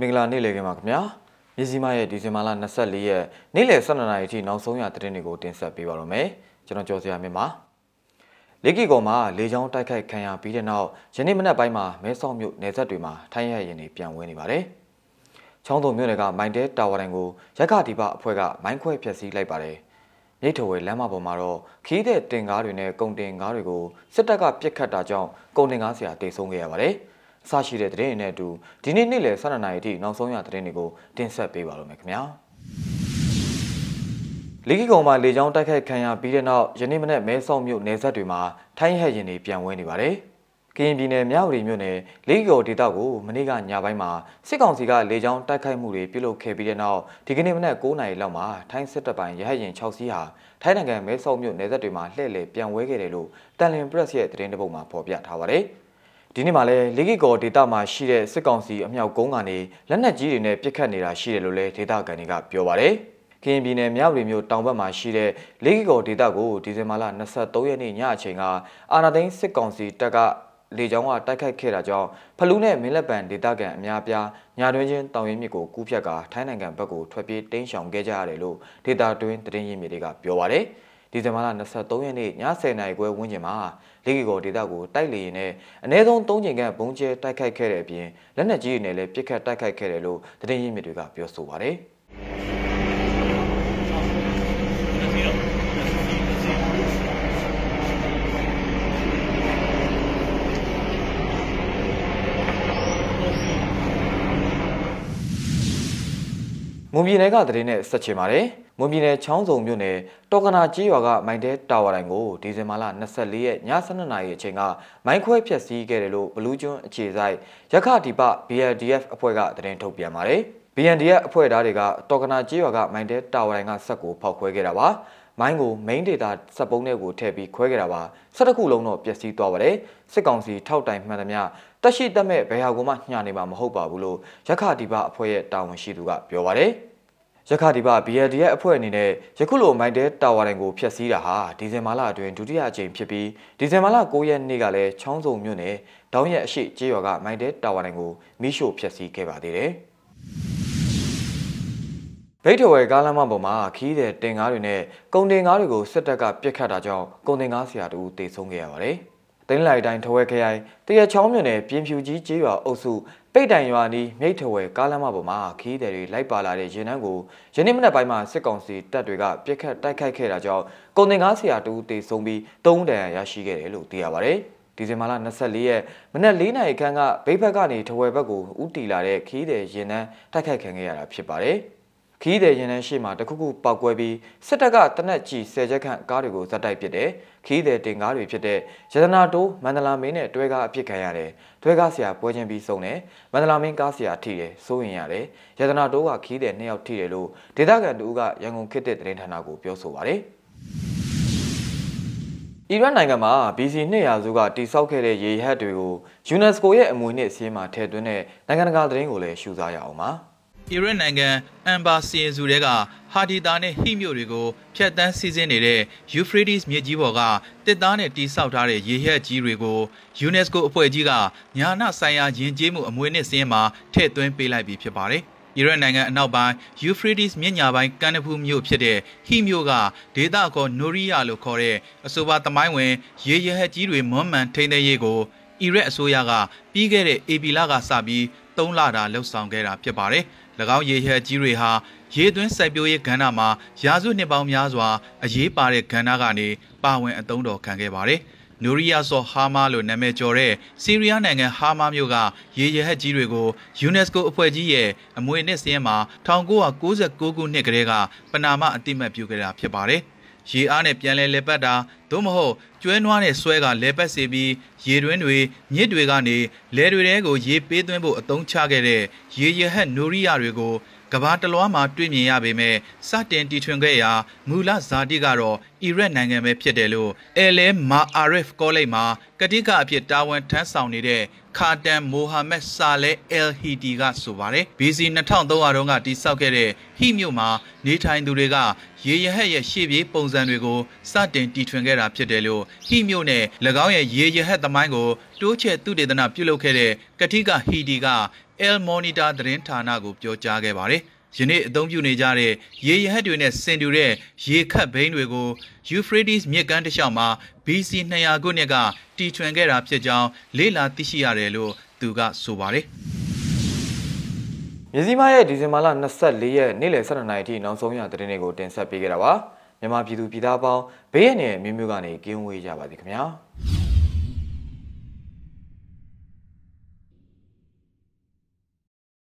မင်္ဂလာနေ့လည်ခင်းပါခင်ဗျာမြစီမရဲ့ဒီဇင်ဘာလ24ရက်နေ့လည်12နာရီအထိနောက်ဆုံးရသတင်းတွေကိုတင်ဆက်ပေးပါရမယ်ကျွန်တော်ကျော်စရာမြင့်ပါလေကီကောမှာလေချောင်းတိုက်ခိုက်ခံရပြီးတဲ့နောက်ယနေ့မနက်ပိုင်းမှာမဲဆောက်မြို့နယ်စပ်တွေမှာထိုင်းရရင်တွေပြန်ဝင်နေပါတယ်ချောင်းတုံမြို့နယ်ကမိုင်တဲတာဝါတိုင်ကိုရက်ခဒီပအဖွဲ့ကမိုင်းခွဲဖျက်ဆီးလိုက်ပါတယ်မြိတ်ထဝဲလမ်းမပေါ်မှာတော့ခီးတဲ့တင်ကားတွေနဲ့ကုန်တင်ကားတွေကိုစစ်တပ်ကပြစ်ခတ်တာကြောင့်ကုန်တင်ကားဆရာတိတ်ဆုံးခဲ့ရပါတယ်။ အစရှိတဲ့သတင်းတွေနဲ့အတူဒီနေ့နေ့လယ်12နာရီအထိနောက်ဆုံးရသတင်းတွေကိုတင်ဆက်ပေးပါလို့မယ်ခင်ဗျာလီဂီကုံမှာလေကြောင်းတိုက်ခိုက်ခံရပြီးတဲ့နောက်ယနေ့မနက်မဲဆောက်မြို့နယ်စပ်တွေမှာထိုင်းဟက်ရင်တွေပြန်ဝဲနေပါတယ်ကရင်ပြည်နယ်မြဝတီမြို့နယ်လေးကျော်ဒေသကိုမနေ့ကညပိုင်းမှာစစ်ကောင်စီကလေကြောင်းတိုက်ခိုက်မှုတွေပြုလုပ်ခဲ့ပြီးတဲ့နောက်ဒီကနေ့မနက်9:00နာရီလောက်မှာထိုင်းစစ်တပ်ပိုင်းရဟတ်ရင်6စီးဟာထိုင်းနိုင်ငံမဲဆောက်မြို့နယ်စပ်တွေမှာလှည့်လည်ပြန်ဝဲခဲ့တယ်လို့တန်လင်ပရက်စ်ရဲ့သတင်းတပုတ်မှာဖော်ပြထားပါတယ်။ ဒီနေ့မှာလည်းလေကီကောဒေတာမှာရှိတဲ့စစ်ကောင်စီအမြောက်ကုန်းကနေလက်နက်ကြီးတွေနဲ့ပစ်ခတ်နေတာရှိတယ်လို့လည်းဒေတာကန်တွေကပြောပါတယ်။ကရင်ပြည်နယ်မြဝတီမြို့တောင်ဘက်မှာရှိတဲ့လေကီကောဒေတာကိုဒီဇင်ဘာလ23ရက်နေ့ညအချိန်ကအာနာသိန်းစစ်ကောင်စီတပ်ကလေကြောင်းကတိုက်ခိုက်ခဲ့တာကြောင့်ဖလူးနဲ့မင်းလက်ပံဒေတာကန်အများပြားညာတွင်ချင်းတောင်ရင်မြစ်ကိုကူးဖြတ်ကာထိုင်းနိုင်ငံဘက်ကိုထွက်ပြေးတိမ်းရှောင်ခဲ့ကြရတယ်လို့ဒေတာတွင်သတင်းရင်းမြစ်တွေကပြောပါတယ်။ ဒီဇင်ဘာလ23ရက်နေ့ည10:00နာရီခွဲဝန်းကျင်မှာလေကီကောဒေတာကိုတိုက်လေရင်နဲ့အ ਨੇ ဆုံး3ချိန်ခန့်ဘုံကျဲတိုက်ခိုက်ခဲ့တဲ့အပြင်လက်နက်ကြီးတွေနဲ့လည်းပစ်ခတ်တိုက်ခိုက်ခဲ့တယ်လို့သတင်းရင်းမြစ်တွေကပြောဆိုပါတယ်။မွန်ပြည်နယ်ကသတင်းနဲ့ဆက်ချင်ပါတယ်။ မွန်ပြည်နယ်ချောင်းစုံမြို့နယ်တော်ကနာကြီးရွာကမိုင်းတဲတာဝါတိုင်းကိုဒီဇင်ဘာလ24ရက်ည7:00နာရီအချိန်ကမိုင်းခွဲဖျက်ဆီးခဲ့တယ်လို့ဘလူးကျွန်းအခြေဆိုင်ရခဒီပ BLDF အဖွဲ့ကသတင်းထုတ်ပြန်ပါတယ်။ BNDF အဖွဲ့သားတွေကတော်ကနာကြီးရွာကမိုင်းတဲတာဝါတိုင်းကဆက်ကိုဖောက်ခွဲခဲ့တာပါ။မိုင်းကို main data စက်ပုံးထဲကိုထည့်ပြီးခွဲခဲ့တာပါ။ဆက်တစ်ခုလုံးတော့ပျက်စီးသွားပါတယ်။စစ်ကောင်စီထောက်တိုင်မှန်သမျှတက်ရှိတက်မဲ့ဘယ်ဟာကိုမှညှာနေမှာမဟုတ်ပါဘူးလို့ရခဒီပအဖွဲ့ရဲ့တာဝန်ရှိသူကပြောပါတယ်။ ရခဒီပ BLD ရဲ့အဖွဲ့အနေနဲ့ယခုလိုမိုင်းတဲတာဝါတိုင်ကိုဖျက်ဆီးတာဟာဒီဇင်ဘာလအတွင်းဒုတိယအကြိမ်ဖြစ်ပြီးဒီဇင်ဘာလ9ရက်နေ့ကလည်းချောင်းစုံမြို့နယ်ဒေါင်းရက်အရှိကျေးရွာကမိုင်းတဲတာဝါတိုင်ကိုမိရှို့ဖျက်ဆီးခဲ့ပါသေးတယ်။ဗိတ်ထဝယ်ကားလမ်းမပေါ်မှာခီးတဲ့တင်ကားတွေနဲ့ကုန်တင်ကားတွေကိုစစ်တပ်ကပြစ်ခတ်တာကြောင့်ကုန်တင်ကားဆရာတူတေဆုံးခဲ့ရပါတယ်။ တင်းလိုက်တိုင်းထဝဲခရိုင်တရချောင်းမြို့နယ်ပြင်ဖြူကြီးကျေးရွာအုပ်စုပိတ်တိုင်ရွာနီးမြိတ်ထဝဲကားလမ်းမပေါ်မှာခီးသည်တွေလိုက်ပါလာတဲ့ရင်နှန်းကိုယနေ့မနက်ပိုင်းမှာစစ်ကောင်စီတပ်တွေကပြစ်ခတ်တိုက်ခိုက်ခဲ့တာကြောင့်ကုန်တင်ကားဆရာတူတေဆုံးပြီး၃တန်ရရှိခဲ့တယ်လို့သိရပါတယ်။ဒီဇင်ဘာလ24ရက်မနက်၄နာရီခန့်ကဘိတ်ဘက်ကနေထဝဲဘက်ကိုဥတီလာတဲ့ခီးသည်ရင်နှန်းတိုက်ခိုက်ခံခဲ့ရတာဖြစ်ပါတယ်။ ခီးတဲ့ရင်နှန်းရှိမှတခုခုပောက်ကွဲပြီးစစ်တပ်ကတနက်ကြီးဆယ်ချက်ခန့်ကားတွေကိုဇက်တိုက်ပစ်တယ်ခီးတဲ့တင်ကားတွေဖြစ်တဲ့ရတနာတိုးမန္တလာမင်းနဲ့တွဲကားအဖြစ်ခံရတယ်တွဲကားဆရာပွဲချင်းပြီးဆုံးတယ်မန္တလာမင်းကားဆရာထိတယ်စိုးရင်ရတယ်ရတနာတိုးကခီးတဲ့နှစ်ယောက်ထိတယ်လို့ဒေသခံတူကရန်ကုန်ခေတ်တဲ့သတင်းဌာနကိုပြောဆိုပါတယ်အီရတ်နိုင်ငံမှာ BC 200စုကတိစောက်ခဲ့တဲ့ရေဟတ်တွေကို UNESCO ရဲ့အမွေအနှစ်အစည်းအဝေးမှာထည့်သွင်းတဲ့နိုင်ငံတကာသတင်းကိုလည်းရှုစားရအောင်ပါ။ အီရတ်နိုင်ငံအမ်ဘာစီရင်စုတွေကဟာဒီတာနဲ့ဟိမြို့တွေကိုဖျက်ဆီးစီးဆင်းနေတဲ့ယူဖရီဒစ်မြစ်ကြီးပေါ်ကတစ်သားနဲ့တိဆောက်ထားတဲ့ရေဟက်ကြီးတွေကို UNESCO အဖွဲ့ကြီးကညာနာဆိုင်ရာယဉ်ကျေးမှုအမွေအနှစ်စင်းမှာထည့်သွင်းပေးလိုက်ပြီးဖြစ်ပါတယ်။အီရတ်နိုင်ငံအနောက်ပိုင်းယူဖရီဒစ်မြစ်ညာပိုင်းကန်နဖူးမြို့ဖြစ်တဲ့ဟိမြို့ကဒေသခေါ်နိုရီယာလို့ခေါ်တဲ့အဆိုပါသမိုင်းဝင်ရေရဟက်ကြီးတွေမွမ်းမံထိန်းသိမ်းရေးကိုအီရတ်အစိုးရကပြီးခဲ့တဲ့ AB လကစပြီး၃လတာလှုပ်ဆောင်ခဲ့တာဖြစ်ပါတယ်။၎ င်းရေဟက်ကြီးတွေဟာရေသွင်းစိုက်ပျိုးရေးကဏ္ဍမှာရာစုနှစ်ပေါင်းများစွာအရေးပါတဲ့ကဏ္ဍကနေပါဝင်အသုံးတော်ခံခဲ့ပါတယ်။နိုရီယာဆောဟာမာလို့နာမည်ကျော်တဲ့ဆီးရီးယားနိုင်ငံဟာမာမြို့ကရေရဟက်ကြီးတွေကို UNESCO အဖွဲ့ကြီးရဲ့အမွေအနှစ်စည်းမှာ1996ခုနှစ်ကတည်းကပနာမအတိမတ်ပြုခဲ့တာဖြစ်ပါတယ်။ ရေအားနဲ့ပြန်လဲလဲပတ်တာသို့မဟုတ်ကျွဲနွားနဲ့ဆွဲကလဲပတ်စေပြီးရေတွင်းတွေမြစ်တွေကနေလဲတွေတဲကိုရေပေးသွင်းဖို့အသုံးချခဲ့တဲ့ရေရဟက်နိုရီယာတွေကို ကဘာတလွားမှာတွေ့မြင်ရပေမဲ့စတင်တီထွင်ခဲ့ရာမူလဇာတိကတော့အီရတ်နိုင်ငံပဲဖြစ်တယ်လို့အဲလဲမာအာရစ်ကောလိပ်မှာကတိကအဖြစ်တာဝန်ထမ်းဆောင်နေတဲ့ခါတန်မိုဟာမက်ဆာလဲအယ်ဟီတီကဆိုပါတယ် BC 2300တုန်းကတိစောက်ခဲ့တဲ့ဟိမြို့မှာနေထိုင်သူတွေကရေရဟက်ရဲ့ရှေ့ပြေးပုံစံတွေကိုစတင်တီထွင်ခဲ့တာဖြစ်တယ်လို့ဟိမြို့နဲ့၎င်းရဲ့ရေရဟက်သမိုင်းကိုတိုးချဲ့သူတေသနပြုလုပ်ခဲ့တဲ့ကတိကဟီတီက El Monitor သတင်းဌာနကိုပြောကြားခဲ့ပါတယ်။ယနေ့အသုံးပြုနေကြတဲ့ရေရဟတ်တွေနဲ့ဆင်တူတဲ့ရေခတ်ဘိန်းတွေကို Euphrates မြစ်ကမ်းတစ်လျှောက်မှာ BC 200ခုနှစ်ကတီထွင်ခဲ့တာဖြစ်ကြောင်းလေ့လာသိရှိရတယ်လို့သူကဆိုပါတယ်။မြစည်းမရဲ့ဒီဇင်ဘာလ24ရက်နေ့လယ်12နာရီထိနောက်ဆုံးရသတင်းတွေကိုတင်ဆက်ပေးခဲ့တာပါမြန်မာပြည်သူပြည်သားပေါင်းဘေးရန်ရဲ့မျိုးမျိုးကနေကင်းဝေးကြပါစေခင်ဗျာ